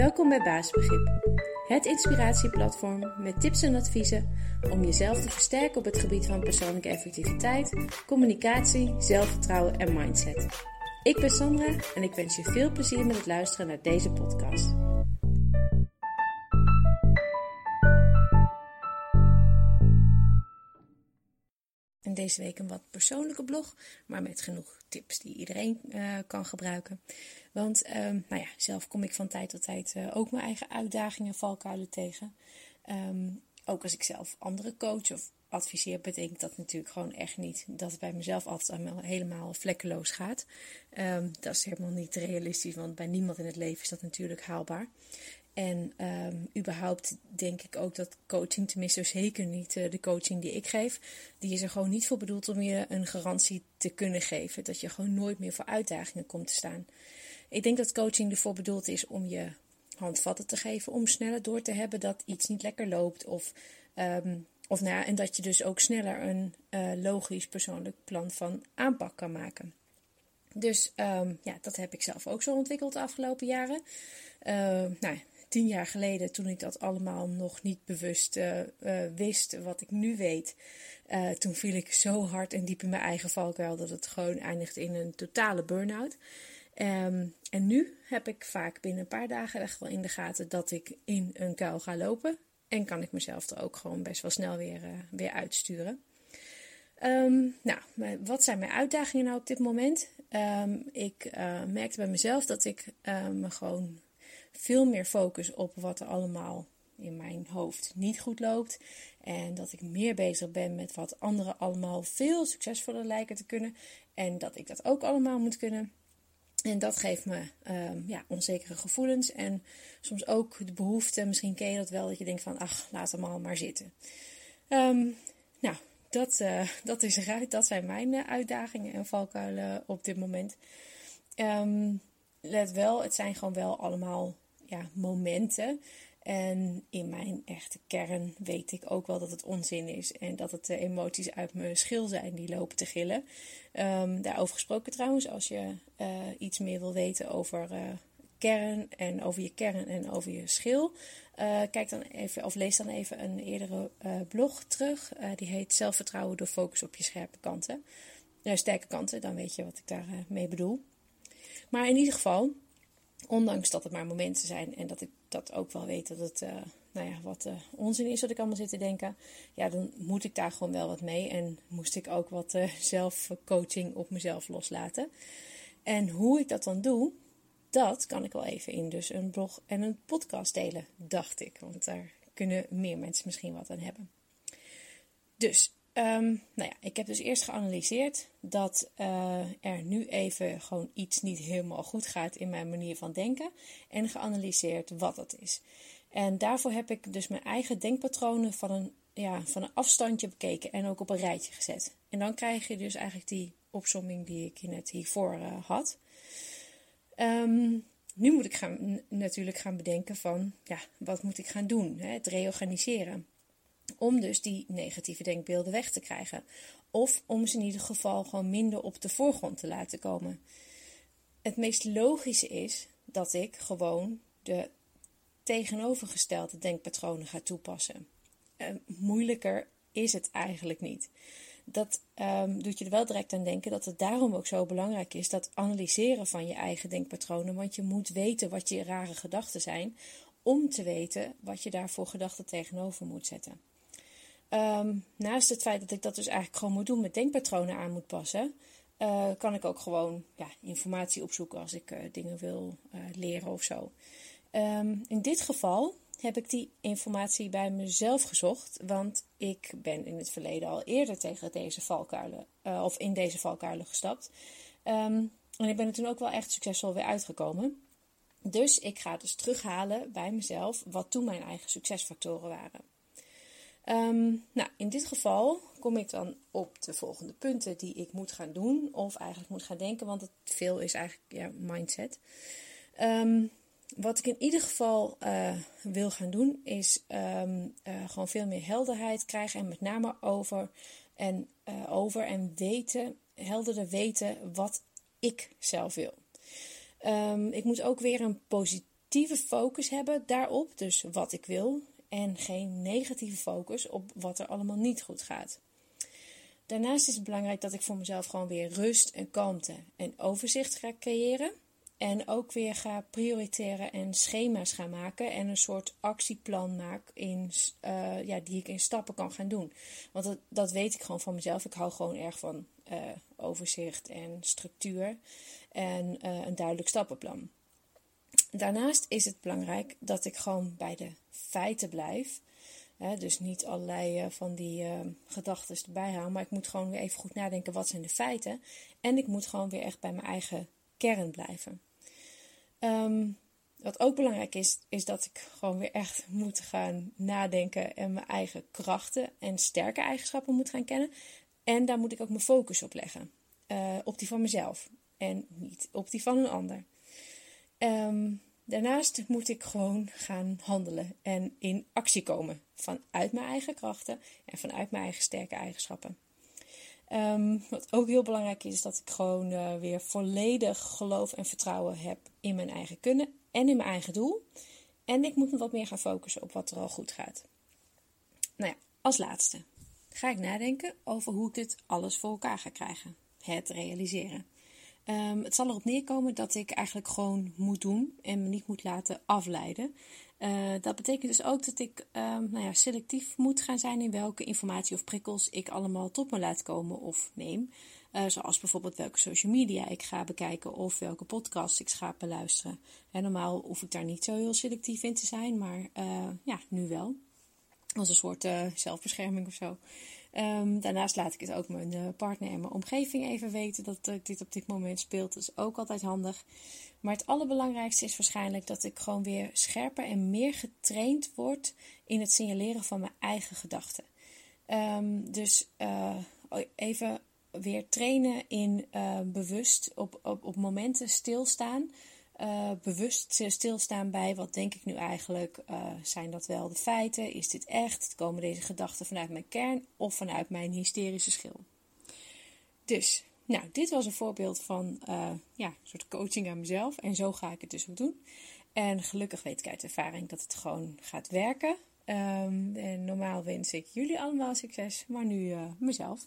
Welkom bij Basisbegrip, het inspiratieplatform met tips en adviezen om jezelf te versterken op het gebied van persoonlijke effectiviteit, communicatie, zelfvertrouwen en mindset. Ik ben Sandra en ik wens je veel plezier met het luisteren naar deze podcast. Deze week een wat persoonlijke blog, maar met genoeg tips die iedereen uh, kan gebruiken. Want um, nou ja, zelf kom ik van tijd tot tijd uh, ook mijn eigen uitdagingen, valkuilen tegen. Um, ook als ik zelf andere coach of adviseer, betekent dat natuurlijk gewoon echt niet dat het bij mezelf altijd helemaal vlekkeloos gaat. Um, dat is helemaal niet realistisch, want bij niemand in het leven is dat natuurlijk haalbaar. En um, überhaupt denk ik ook dat coaching, tenminste zeker niet uh, de coaching die ik geef, die is er gewoon niet voor bedoeld om je een garantie te kunnen geven. Dat je gewoon nooit meer voor uitdagingen komt te staan. Ik denk dat coaching ervoor bedoeld is om je handvatten te geven, om sneller door te hebben dat iets niet lekker loopt. Of, um, of nou en dat je dus ook sneller een uh, logisch persoonlijk plan van aanpak kan maken. Dus um, ja, dat heb ik zelf ook zo ontwikkeld de afgelopen jaren. Uh, nou, tien jaar geleden, toen ik dat allemaal nog niet bewust uh, uh, wist, wat ik nu weet, uh, toen viel ik zo hard en diep in mijn eigen valkuil dat het gewoon eindigt in een totale burn-out. Um, en nu heb ik vaak binnen een paar dagen echt wel in de gaten dat ik in een kuil ga lopen. En kan ik mezelf er ook gewoon best wel snel weer, weer uitsturen. Um, nou, wat zijn mijn uitdagingen nou op dit moment? Um, ik merkte bij mezelf dat ik me gewoon veel meer focus op wat er allemaal in mijn hoofd niet goed loopt. En dat ik meer bezig ben met wat anderen allemaal veel succesvoller lijken te kunnen. En dat ik dat ook allemaal moet kunnen. En dat geeft me um, ja, onzekere gevoelens. En soms ook de behoefte, misschien ken je dat wel, dat je denkt van ach, laat hem allemaal maar zitten. Um, nou, dat, uh, dat is eruit. Dat zijn mijn uh, uitdagingen en valkuilen op dit moment. Um, let wel, het zijn gewoon wel allemaal ja, momenten. En in mijn echte kern weet ik ook wel dat het onzin is. En dat het de emoties uit mijn schil zijn die lopen te gillen. Um, daarover gesproken trouwens, als je uh, iets meer wil weten over uh, kern en over je kern en over je schil. Kijk dan even, of lees dan even een eerdere blog terug. die heet Zelfvertrouwen door focus op je scherpe kanten. sterke kanten, dan weet je wat ik daarmee mee bedoel. Maar in ieder geval, Ondanks dat het maar momenten zijn en dat ik dat ook wel weet dat het uh, nou ja, wat uh, onzin is wat ik allemaal zit te denken. Ja, dan moet ik daar gewoon wel wat mee. En moest ik ook wat uh, zelfcoaching op mezelf loslaten. En hoe ik dat dan doe, dat kan ik wel even in dus een blog en een podcast delen, dacht ik. Want daar kunnen meer mensen misschien wat aan hebben. Dus Um, nou ja, ik heb dus eerst geanalyseerd dat uh, er nu even gewoon iets niet helemaal goed gaat in mijn manier van denken. En geanalyseerd wat het is. En daarvoor heb ik dus mijn eigen denkpatronen van een, ja, van een afstandje bekeken en ook op een rijtje gezet. En dan krijg je dus eigenlijk die opsomming die ik net hiervoor uh, had. Um, nu moet ik gaan, natuurlijk gaan bedenken van, ja, wat moet ik gaan doen? Hè? Het reorganiseren. Om dus die negatieve denkbeelden weg te krijgen. Of om ze in ieder geval gewoon minder op de voorgrond te laten komen. Het meest logische is dat ik gewoon de tegenovergestelde denkpatronen ga toepassen. Uh, moeilijker is het eigenlijk niet. Dat um, doet je er wel direct aan denken dat het daarom ook zo belangrijk is dat analyseren van je eigen denkpatronen. Want je moet weten wat je rare gedachten zijn, om te weten wat je daar voor gedachten tegenover moet zetten. Um, naast het feit dat ik dat dus eigenlijk gewoon moet doen met denkpatronen aan moet passen, uh, kan ik ook gewoon ja, informatie opzoeken als ik uh, dingen wil uh, leren of zo. Um, in dit geval heb ik die informatie bij mezelf gezocht, want ik ben in het verleden al eerder tegen deze valkuilen, of in deze valkuilen gestapt. Um, en ik ben er toen ook wel echt succesvol weer uitgekomen. Dus ik ga dus terughalen bij mezelf wat toen mijn eigen succesfactoren waren. Um, nou, in dit geval kom ik dan op de volgende punten die ik moet gaan doen, of eigenlijk moet gaan denken, want het veel is eigenlijk ja, mindset. Um, wat ik in ieder geval uh, wil gaan doen, is um, uh, gewoon veel meer helderheid krijgen en met name over en, uh, over en weten, helderder weten wat ik zelf wil. ik moet ook weer een positieve focus hebben daarop, dus wat ik wil, en geen negatieve focus op wat er allemaal niet goed gaat. Daarnaast is het belangrijk dat ik voor mezelf gewoon weer rust en kalmte en overzicht ga creëren. En ook weer ga prioriteren en schema's gaan maken. En een soort actieplan maak in, uh, ja, die ik in stappen kan gaan doen. Want dat, dat weet ik gewoon van mezelf. Ik hou gewoon erg van uh, overzicht en structuur. En uh, een duidelijk stappenplan. Daarnaast is het belangrijk dat ik gewoon bij de feiten blijf. dus niet allerlei van die uh, gedachten erbij halen. Maar ik moet gewoon weer even goed nadenken wat zijn de feiten. En ik moet gewoon weer echt bij mijn eigen kern blijven. Um, wat ook belangrijk is, is dat ik gewoon weer echt moet gaan nadenken en mijn eigen krachten en sterke eigenschappen moet gaan kennen. En daar moet ik ook mijn focus op leggen. Uh, op die van mezelf en niet op die van een ander. Um, daarnaast moet ik gewoon gaan handelen en in actie komen vanuit mijn eigen krachten en vanuit mijn eigen sterke eigenschappen. Um, wat ook heel belangrijk is, is dat ik gewoon uh, weer volledig geloof en vertrouwen heb in mijn eigen kunnen en in mijn eigen doel. En ik moet me wat meer gaan focussen op wat er al goed gaat. Nou ja, als laatste ga ik nadenken over hoe ik dit alles voor elkaar ga krijgen. Het realiseren. Um, het zal erop neerkomen dat ik eigenlijk gewoon moet doen en me niet moet laten afleiden. Uh, dat betekent dus ook dat ik um, nou ja, selectief moet gaan zijn in welke informatie of prikkels ik allemaal tot me laat komen of neem. Uh, zoals bijvoorbeeld welke social media ik ga bekijken of welke podcast ik ga beluisteren. En normaal hoef ik daar niet zo heel selectief in te zijn, maar uh, ja, nu wel. Als een soort zelfbescherming of zo. Um, daarnaast laat ik het ook mijn uh, partner en mijn omgeving even weten dat uh, dit op dit moment speelt. Dat is ook altijd handig. Maar het allerbelangrijkste is waarschijnlijk dat ik gewoon weer scherper en meer getraind word in het signaleren van mijn eigen gedachten. Um, dus uh, even weer trainen in bewust op, op, op momenten stilstaan uh, bewust stilstaan bij wat denk ik nu eigenlijk? Uh, zijn dat wel de feiten? Is dit echt? Komen deze gedachten vanuit mijn kern of vanuit mijn hysterische schil? Dus, nou, dit was een voorbeeld van uh, ja, een soort coaching aan mezelf. En zo ga ik het dus ook doen. En gelukkig weet ik uit ervaring dat het gewoon gaat werken. Um, en normaal wens ik jullie allemaal succes, maar nu mezelf.